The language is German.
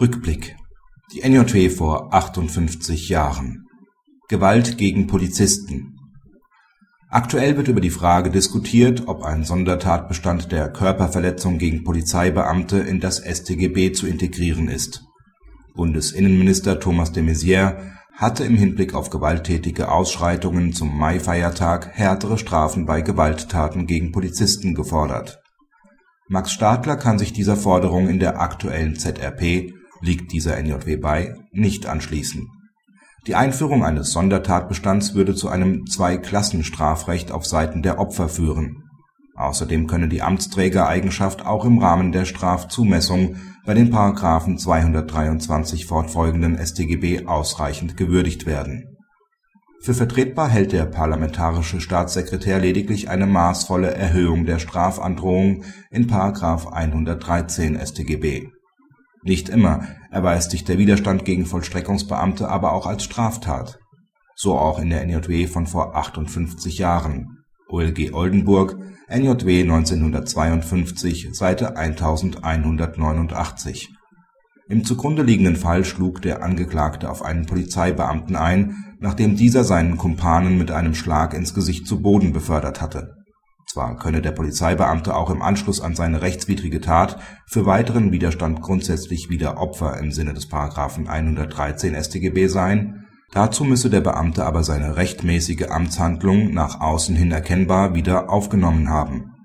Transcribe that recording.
Rückblick Die NJW vor 58 Jahren Gewalt gegen Polizisten Aktuell wird über die Frage diskutiert, ob ein Sondertatbestand der Körperverletzung gegen Polizeibeamte in das StGB zu integrieren ist. Bundesinnenminister Thomas de Maizière hatte im Hinblick auf gewalttätige Ausschreitungen zum Maifeiertag härtere Strafen bei Gewalttaten gegen Polizisten gefordert. Max Stadler kann sich dieser Forderung in der aktuellen ZRP (liegt dieser NJW bei) nicht anschließen. Die Einführung eines Sondertatbestands würde zu einem Zweiklassenstrafrecht auf Seiten der Opfer führen. Außerdem könne die Amtsträgereigenschaft auch im Rahmen der Strafzumessung bei den § 223 fortfolgenden StGB ausreichend gewürdigt werden. Für vertretbar hält der Parlamentarische Staatssekretär lediglich eine maßvolle Erhöhung der Strafandrohung in § 113 StGB. Nicht immer erweist sich der Widerstand gegen Vollstreckungsbeamte aber auch als Straftat. So auch in der NJW von vor 58 Jahren (OLG Oldenburg, NJW 1952, Seite 1189). Im zugrunde liegenden Fall schlug der Angeklagte auf einen Polizeibeamten ein, nachdem dieser seinen Kumpanen mit einem Schlag ins Gesicht zu Boden befördert hatte. Zwar könne der Polizeibeamte auch im Anschluss an seine rechtswidrige Tat für weiteren Widerstand grundsätzlich wieder Opfer im Sinne des § 113 StGB sein, dazu müsse der Beamte aber seine rechtmäßige Amtshandlung nach außen hin erkennbar wieder aufgenommen haben